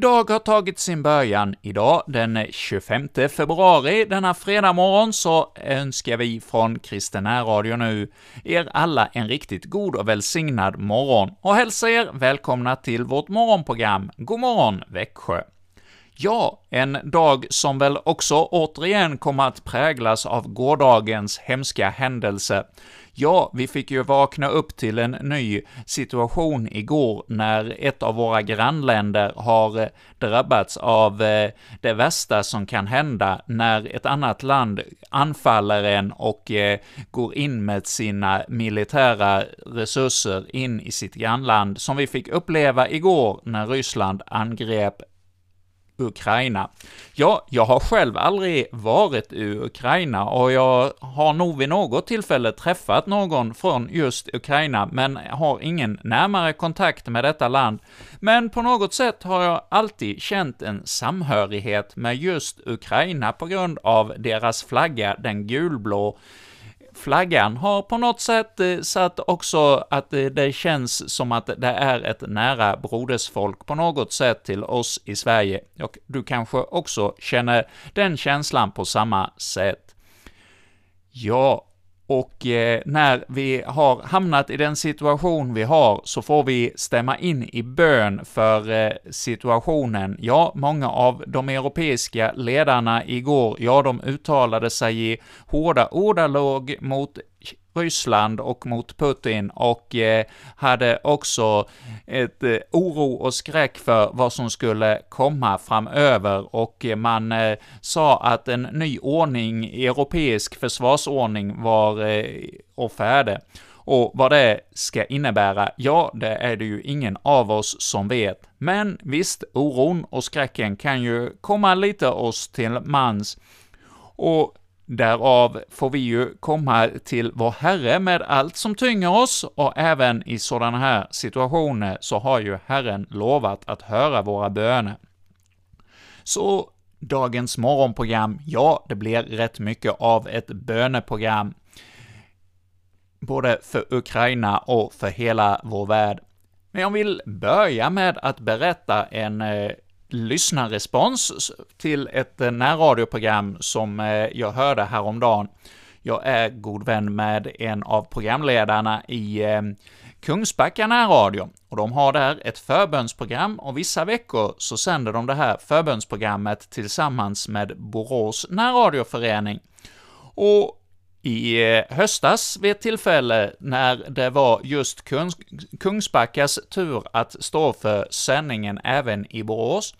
Idag dag har tagit sin början. Idag, den 25 februari, denna fredag morgon, så önskar vi från Kristen Radio nu er alla en riktigt god och välsignad morgon och hälsar er välkomna till vårt morgonprogram God morgon Växjö. Ja, en dag som väl också återigen kommer att präglas av gårdagens hemska händelse. Ja, vi fick ju vakna upp till en ny situation igår när ett av våra grannländer har eh, drabbats av eh, det värsta som kan hända när ett annat land anfaller en och eh, går in med sina militära resurser in i sitt grannland, som vi fick uppleva igår när Ryssland angrep Ukraina. Ja, jag har själv aldrig varit i Ukraina och jag har nog vid något tillfälle träffat någon från just Ukraina, men har ingen närmare kontakt med detta land. Men på något sätt har jag alltid känt en samhörighet med just Ukraina på grund av deras flagga, den gulblå, flaggan har på något sätt eh, satt också att eh, det känns som att det är ett nära brodersfolk på något sätt till oss i Sverige, och du kanske också känner den känslan på samma sätt. Ja, och eh, när vi har hamnat i den situation vi har, så får vi stämma in i bön för eh, situationen. Ja, många av de europeiska ledarna igår, ja, de uttalade sig i hårda ordalag mot Ryssland och mot Putin och eh, hade också ett eh, oro och skräck för vad som skulle komma framöver och eh, man eh, sa att en ny ordning, europeisk försvarsordning var eh, och färdig. Och vad det ska innebära, ja, det är det ju ingen av oss som vet. Men visst, oron och skräcken kan ju komma lite oss till mans. Och Därav får vi ju komma till vår Herre med allt som tynger oss, och även i sådana här situationer så har ju Herren lovat att höra våra böner. Så dagens morgonprogram, ja, det blir rätt mycket av ett böneprogram, både för Ukraina och för hela vår värld. Men jag vill börja med att berätta en eh, lyssnarrespons till ett eh, närradioprogram som eh, jag hörde häromdagen. Jag är god vän med en av programledarna i eh, Kungsbacka närradio, och de har där ett förbönsprogram, och vissa veckor så sänder de det här förbönsprogrammet tillsammans med Borås närradioförening. Och i eh, höstas vid ett tillfälle när det var just Kungs Kungsbackas tur att stå för sändningen även i Borås,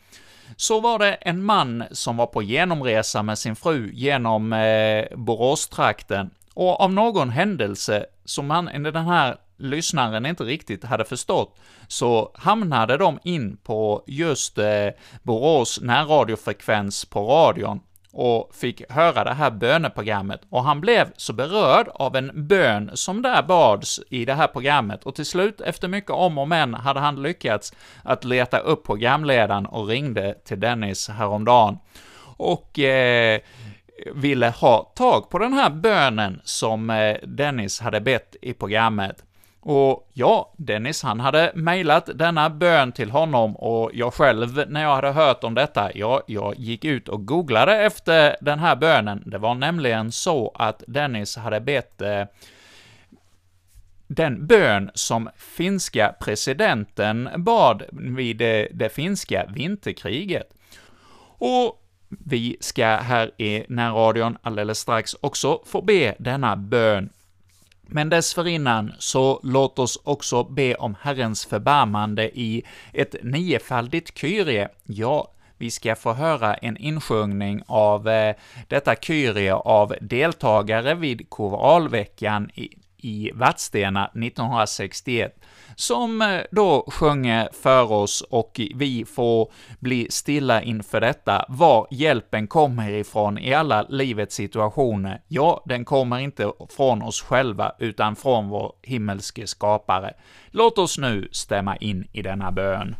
så var det en man som var på genomresa med sin fru genom eh, Boråstrakten, och av någon händelse som han, den här lyssnaren inte riktigt hade förstått, så hamnade de in på just eh, Borås närradiofrekvens på radion, och fick höra det här böneprogrammet, och han blev så berörd av en bön som där bads i det här programmet, och till slut, efter mycket om och men, hade han lyckats att leta upp programledaren och ringde till Dennis häromdagen. Och eh, ville ha tag på den här bönen som eh, Dennis hade bett i programmet. Och ja, Dennis han hade mejlat denna bön till honom och jag själv, när jag hade hört om detta, ja, jag gick ut och googlade efter den här bönen. Det var nämligen så att Dennis hade bett eh, den bön som finska presidenten bad vid det, det finska vinterkriget. Och vi ska här i närradion alldeles strax också få be denna bön men dessförinnan, så låt oss också be om Herrens förbarmande i ett niofaldigt kyrie. Ja, vi ska få höra en insjungning av eh, detta kyrie av deltagare vid koralveckan i, i Vadstena 1961 som eh, då sjunger för oss och vi får bli stilla inför detta, var hjälpen kommer ifrån i alla livets situationer. Ja, den kommer inte från oss själva, utan från vår himmelske skapare. Låt oss nu stämma in i denna bön.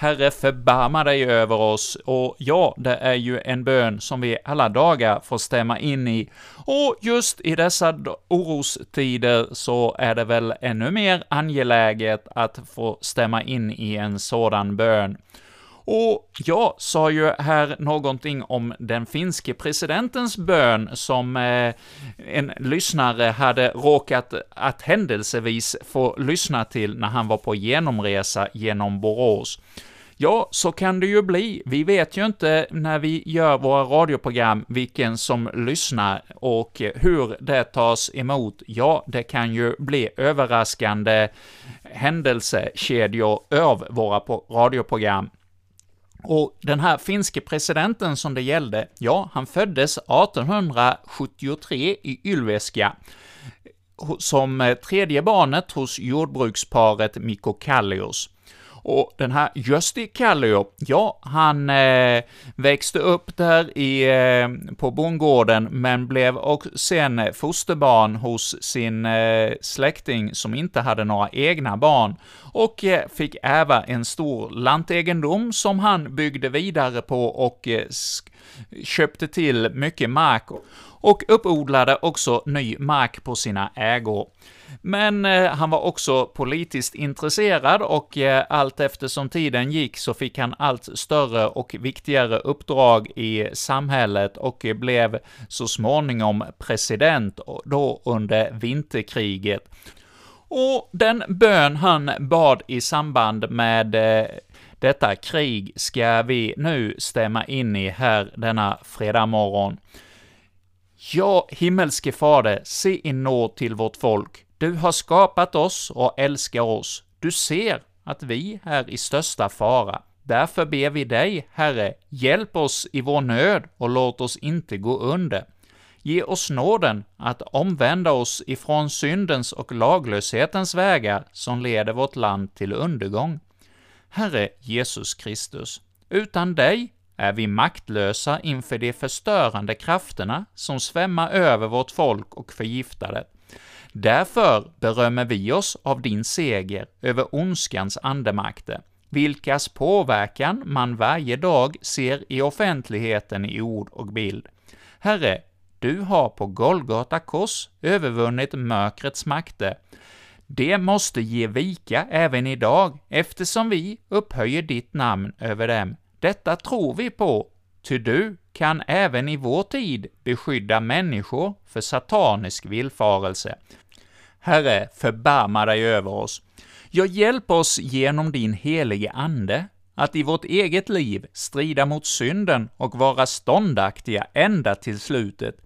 Herre, förbarma dig över oss, och ja, det är ju en bön som vi alla dagar får stämma in i, och just i dessa orostider så är det väl ännu mer angeläget att få stämma in i en sådan bön. Och jag sa ju här någonting om den finske presidentens bön som eh, en lyssnare hade råkat att händelsevis få lyssna till när han var på genomresa genom Borås. Ja, så kan det ju bli. Vi vet ju inte när vi gör våra radioprogram vilken som lyssnar och hur det tas emot. Ja, det kan ju bli överraskande händelsekedjor av våra radioprogram. Och den här finske presidenten som det gällde, ja, han föddes 1873 i Ylveska, som tredje barnet hos jordbruksparet Mikko Kallios. Och den här Gösti Kallio, ja, han eh, växte upp där i, eh, på bondgården, men blev och sen fosterbarn hos sin eh, släkting som inte hade några egna barn, och eh, fick ärva en stor lantegendom som han byggde vidare på och eh, köpte till mycket mark, och uppodlade också ny mark på sina ägor. Men eh, han var också politiskt intresserad och eh, allt eftersom tiden gick så fick han allt större och viktigare uppdrag i samhället och blev så småningom president, då under vinterkriget. Och den bön han bad i samband med eh, detta krig ska vi nu stämma in i här denna fredag morgon. Ja, himmelske Fader, se i nåd till vårt folk. Du har skapat oss och älskar oss. Du ser att vi är i största fara. Därför ber vi dig, Herre, hjälp oss i vår nöd och låt oss inte gå under. Ge oss nåden att omvända oss ifrån syndens och laglöshetens vägar som leder vårt land till undergång. Herre Jesus Kristus, utan dig är vi maktlösa inför de förstörande krafterna som svämmar över vårt folk och förgiftar det. Därför berömmer vi oss av din seger över ondskans andemakter, vilkas påverkan man varje dag ser i offentligheten i ord och bild. Herre, du har på Golgata kors övervunnit mörkrets makter. Det måste ge vika även idag, eftersom vi upphöjer ditt namn över dem. Detta tror vi på, ty du kan även i vår tid beskydda människor för satanisk villfarelse. Herre, förbarma dig över oss. Ja, hjälp oss genom din helige Ande att i vårt eget liv strida mot synden och vara ståndaktiga ända till slutet.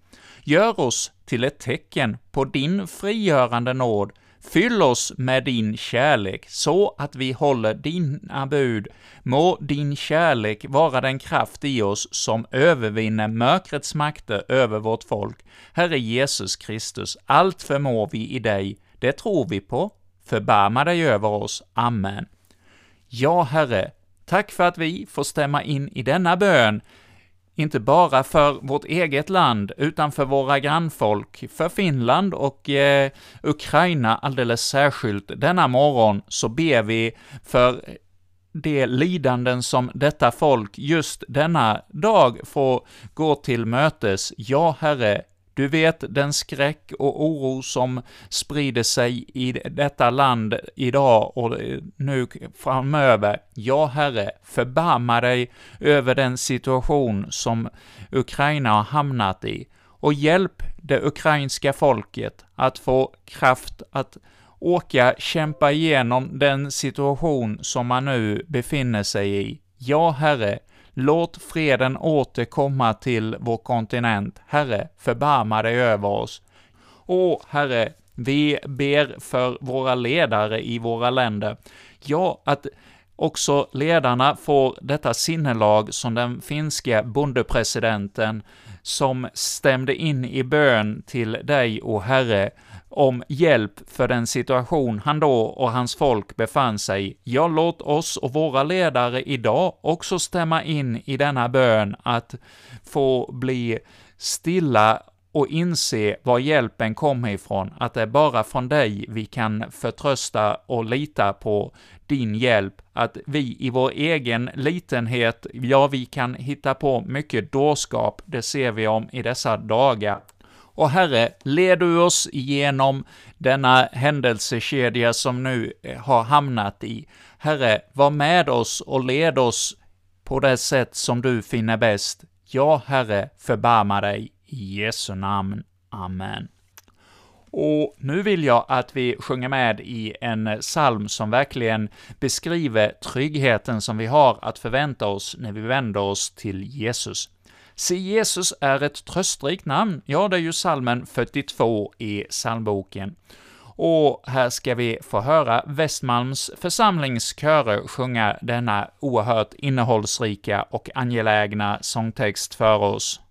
Gör oss till ett tecken på din frigörande nåd Fyll oss med din kärlek, så att vi håller dina bud. Må din kärlek vara den kraft i oss som övervinner mörkrets makter över vårt folk. Herre Jesus Kristus, allt förmår vi i dig, det tror vi på. Förbarma dig över oss. Amen. Ja, Herre, tack för att vi får stämma in i denna bön inte bara för vårt eget land, utan för våra grannfolk, för Finland och eh, Ukraina alldeles särskilt. Denna morgon så ber vi för de lidanden som detta folk just denna dag får gå till mötes. Ja, Herre, du vet den skräck och oro som sprider sig i detta land idag och nu framöver. Ja, Herre, förbarma dig över den situation som Ukraina har hamnat i och hjälp det ukrainska folket att få kraft att åka kämpa igenom den situation som man nu befinner sig i. Ja, Herre, Låt freden återkomma till vår kontinent. Herre, förbarma dig över oss. Åh, Herre, vi ber för våra ledare i våra länder. Ja, att också ledarna får detta sinnelag som den finske bondepresidenten, som stämde in i bön till dig, o Herre, om hjälp för den situation han då och hans folk befann sig i. Ja, låt oss och våra ledare idag också stämma in i denna bön att få bli stilla och inse var hjälpen kommer ifrån, att det är bara från dig vi kan förtrösta och lita på din hjälp, att vi i vår egen litenhet, ja, vi kan hitta på mycket dårskap, det ser vi om i dessa dagar, och Herre, led du oss igenom denna händelsekedja som nu eh, har hamnat i. Herre, var med oss och led oss på det sätt som du finner bäst. Ja, Herre, förbarma dig. I Jesu namn. Amen. Och nu vill jag att vi sjunger med i en psalm som verkligen beskriver tryggheten som vi har att förvänta oss när vi vänder oss till Jesus. Se, Jesus är ett tröstrikt namn. Ja, det är ju salmen 42 i psalmboken. Och här ska vi få höra Västmalms församlingskörer sjunga denna oerhört innehållsrika och angelägna sångtext för oss.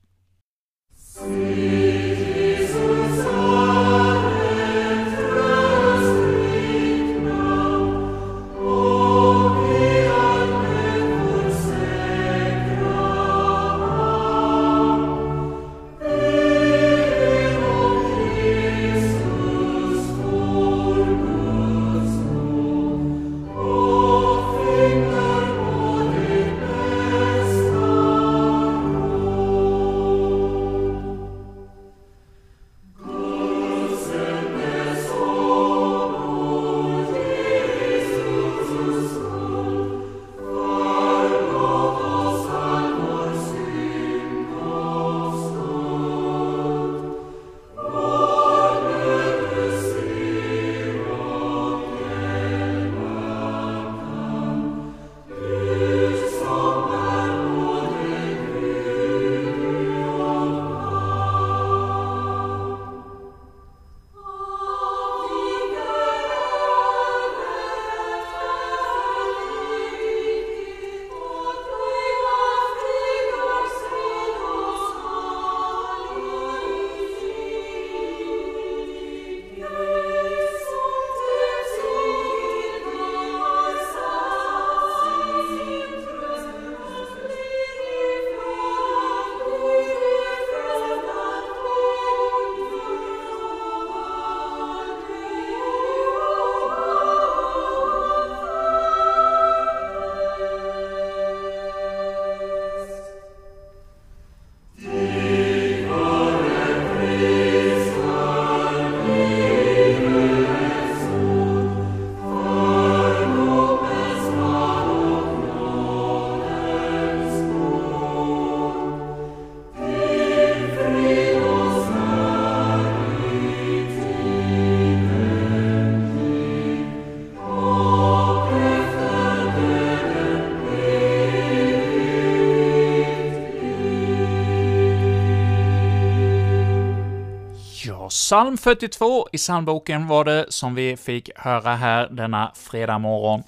Psalm 42 i psalmboken var det som vi fick höra här denna fredag morgon.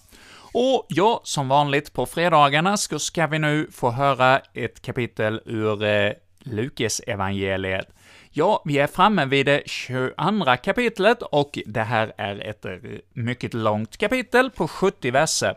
Och ja, som vanligt på fredagarna ska vi nu få höra ett kapitel ur eh, evangeliet. Ja, vi är framme vid det 22 kapitlet och det här är ett eh, mycket långt kapitel på 70 verser.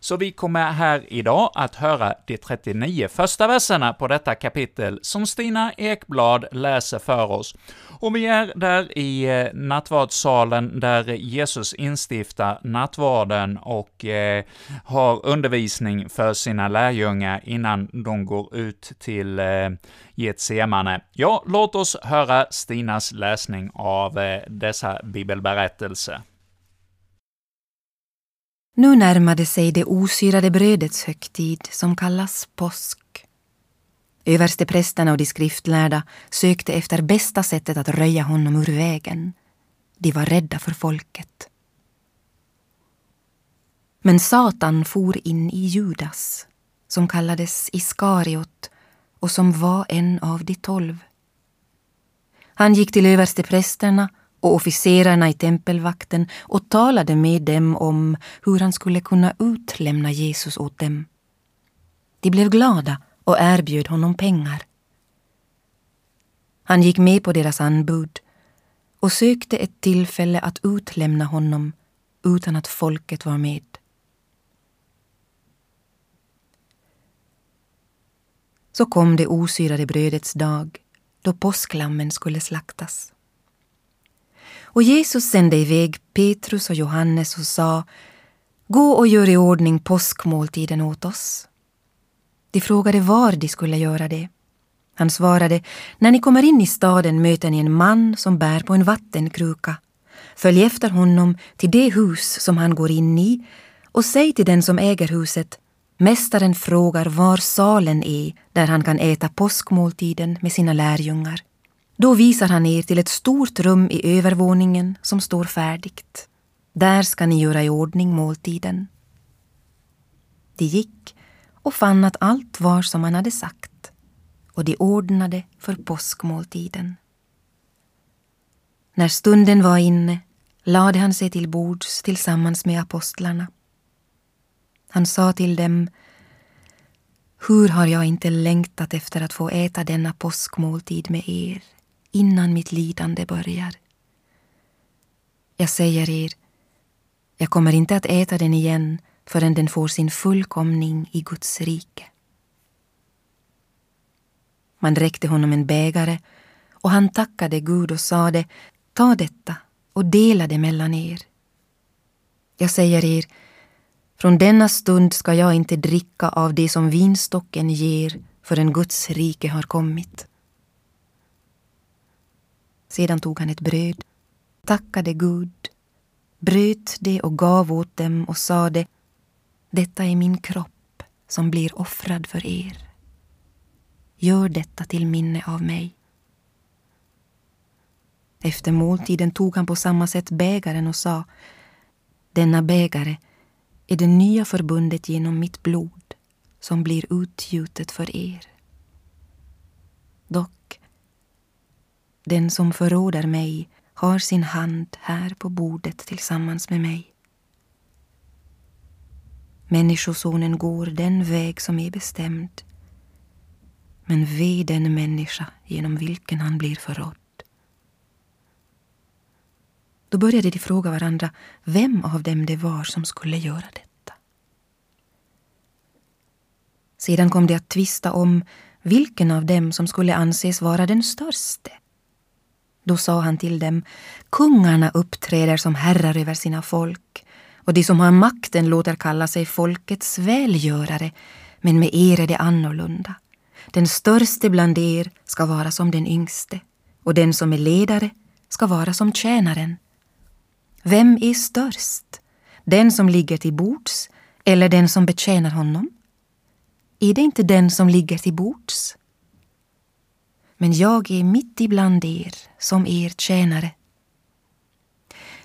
Så vi kommer här idag att höra de 39 första verserna på detta kapitel som Stina Ekblad läser för oss. Och vi är där i eh, nattvardssalen där Jesus instiftar nattvarden och eh, har undervisning för sina lärjungar innan de går ut till eh, Getsemane. Ja, låt oss höra Stinas läsning av eh, dessa bibelberättelser. Nu närmade sig det osyrade brödets högtid som kallas påsk. Översteprästerna och de skriftlärda sökte efter bästa sättet att röja honom ur vägen. De var rädda för folket. Men Satan for in i Judas, som kallades Iskariot och som var en av de tolv. Han gick till översteprästerna och officerarna i tempelvakten och talade med dem om hur han skulle kunna utlämna Jesus åt dem. De blev glada och erbjöd honom pengar. Han gick med på deras anbud och sökte ett tillfälle att utlämna honom utan att folket var med. Så kom det osyrade brödets dag då påsklammen skulle slaktas. Och Jesus sände iväg Petrus och Johannes och sa Gå och gör i ordning påskmåltiden åt oss. De frågade var de skulle göra det. Han svarade, när ni kommer in i staden möter ni en man som bär på en vattenkruka. Följ efter honom till det hus som han går in i och säg till den som äger huset, Mästaren frågar var salen är där han kan äta påskmåltiden med sina lärjungar. Då visar han er till ett stort rum i övervåningen som står färdigt. Där ska ni göra i ordning måltiden. De gick och fann att allt var som han hade sagt och de ordnade för påskmåltiden. När stunden var inne lade han sig till bords tillsammans med apostlarna. Han sa till dem Hur har jag inte längtat efter att få äta denna påskmåltid med er innan mitt lidande börjar. Jag säger er, jag kommer inte att äta den igen förrän den får sin fullkomning i Guds rike. Man räckte honom en bägare och han tackade Gud och sade Ta detta och dela det mellan er. Jag säger er, från denna stund ska jag inte dricka av det som vinstocken ger förrän Guds rike har kommit. Sedan tog han ett bröd, tackade Gud, bröt det och gav åt dem och sade Detta är min kropp som blir offrad för er. Gör detta till minne av mig. Efter måltiden tog han på samma sätt bägaren och sa Denna bägare är det nya förbundet genom mitt blod som blir utgjutet för er. Dock den som förråder mig har sin hand här på bordet tillsammans med mig. Människosonen går den väg som är bestämd. Men ve den människa genom vilken han blir förrådd. Då började de fråga varandra vem av dem det var som skulle göra detta. Sedan kom de att tvista om vilken av dem som skulle anses vara den störste. Då sa han till dem, kungarna uppträder som herrar över sina folk och de som har makten låter kalla sig folkets välgörare, men med er är det annorlunda. Den störste bland er ska vara som den yngste och den som är ledare ska vara som tjänaren. Vem är störst? Den som ligger till bords eller den som betjänar honom? Är det inte den som ligger till bords? Men jag är mitt ibland er som er tjänare.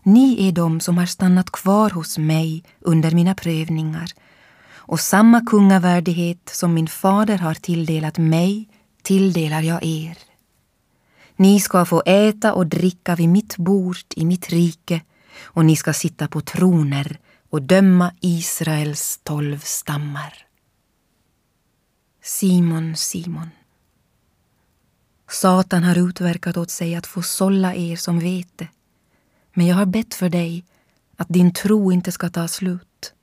Ni är de som har stannat kvar hos mig under mina prövningar och samma kungavärdighet som min fader har tilldelat mig tilldelar jag er. Ni ska få äta och dricka vid mitt bord i mitt rike och ni ska sitta på troner och döma Israels tolv stammar. Simon, Simon Satan har utverkat åt sig att få sålla er som vete. Men jag har bett för dig att din tro inte ska ta slut.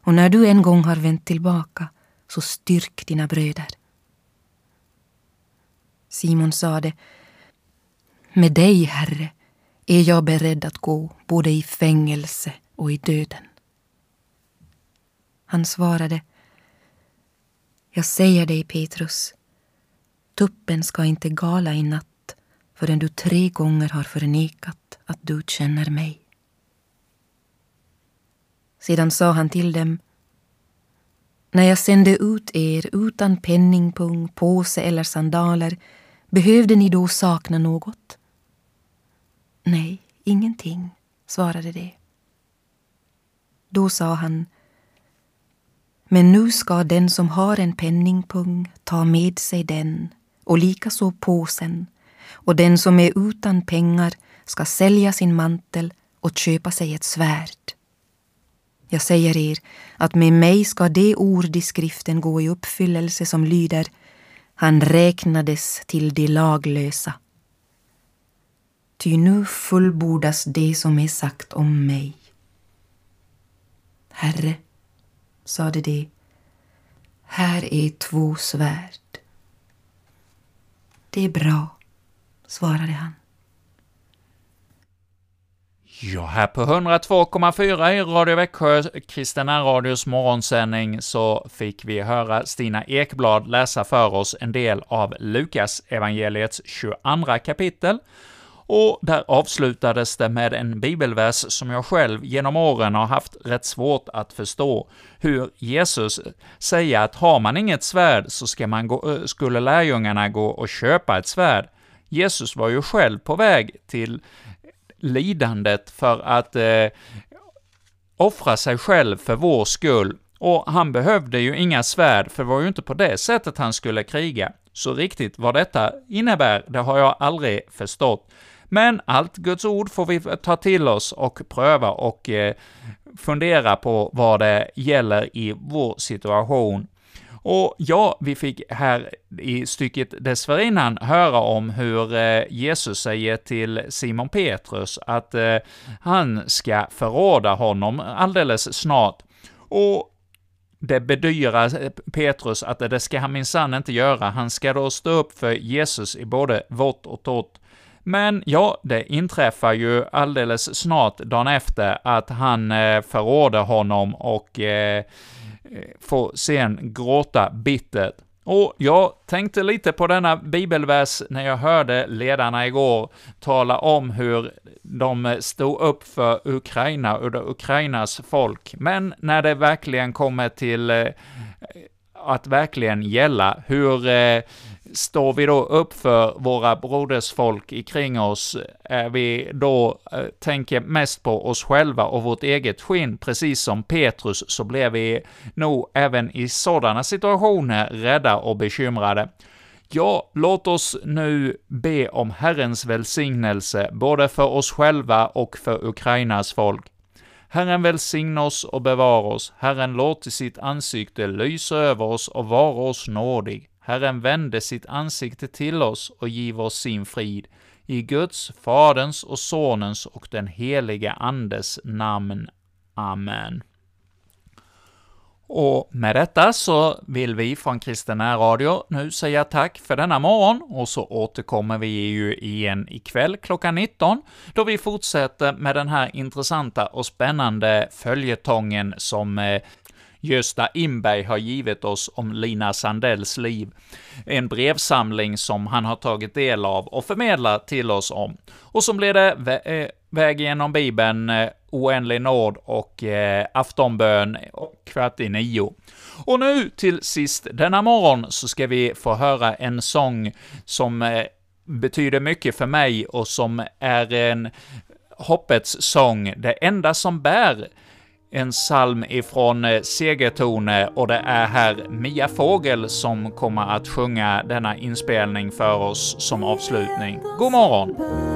Och när du en gång har vänt tillbaka, så styrk dina bröder. Simon sade, med dig, Herre, är jag beredd att gå både i fängelse och i döden. Han svarade, jag säger dig, Petrus, tuppen ska inte gala i natt förrän du tre gånger har förnekat att du känner mig. Sedan sa han till dem, när jag sände ut er utan penningpung, påse eller sandaler, behövde ni då sakna något? Nej, ingenting, svarade de. Då sa han, men nu ska den som har en penningpung ta med sig den och likaså påsen och den som är utan pengar ska sälja sin mantel och köpa sig ett svärd. Jag säger er att med mig ska det ord i skriften gå i uppfyllelse som lyder Han räknades till de laglösa. Ty nu fullbordas det som är sagt om mig. Herre, sade de, här är två svärd. Det är bra, svarade han. Ja, här på 102,4 i Radio Växjö, Kristina Radios morgonsändning, så fick vi höra Stina Ekblad läsa för oss en del av Lukas evangeliets 22 kapitel, och där avslutades det med en bibelvers som jag själv genom åren har haft rätt svårt att förstå, hur Jesus säger att har man inget svärd så ska man gå, eh, skulle lärjungarna gå och köpa ett svärd. Jesus var ju själv på väg till lidandet för att eh, offra sig själv för vår skull, och han behövde ju inga svärd, för det var ju inte på det sättet han skulle kriga. Så riktigt vad detta innebär, det har jag aldrig förstått. Men allt Guds ord får vi ta till oss och pröva och eh, fundera på vad det gäller i vår situation. Och ja, vi fick här i stycket dessförinnan höra om hur eh, Jesus säger till Simon Petrus att eh, han ska förråda honom alldeles snart. Och det bedyrar Petrus att det ska han minsann inte göra, han ska då stå upp för Jesus i både vått och torrt. Men ja, det inträffar ju alldeles snart dagen efter att han eh, förråder honom och eh, eh, får sen gråta bittert. Och jag tänkte lite på denna bibelvers när jag hörde ledarna igår tala om hur de stod upp för Ukraina och Ukrainas folk, men när det verkligen kommer till eh, att verkligen gälla, hur eh, står vi då upp för våra brodersfolk kring oss, är vi då eh, tänker mest på oss själva och vårt eget skinn, precis som Petrus, så blir vi nog även i sådana situationer rädda och bekymrade. Ja, låt oss nu be om Herrens välsignelse, både för oss själva och för Ukrainas folk. Herren välsigna oss och bevara oss, Herren låter sitt ansikte lysa över oss och vara oss nådig. Herren vände sitt ansikte till oss och giv oss sin frid. I Guds, Faderns och Sonens och den helige Andes namn. Amen. Och med detta så vill vi från Kristen Radio nu säga tack för denna morgon, och så återkommer vi ju igen ikväll klockan 19, då vi fortsätter med den här intressanta och spännande följetongen som eh, Gösta Imberg har givit oss om Lina Sandells liv. En brevsamling som han har tagit del av och förmedlat till oss om. Och som blir det vä eh, Väg genom Bibeln, eh, Oändlig nåd och eh, aftonbön kvart i nio. Och nu till sist denna morgon så ska vi få höra en sång som eh, betyder mycket för mig och som är en hoppets sång, det enda som bär en psalm ifrån eh, Segertone och det är här Mia Fågel som kommer att sjunga denna inspelning för oss som avslutning. God morgon!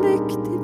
Flyktig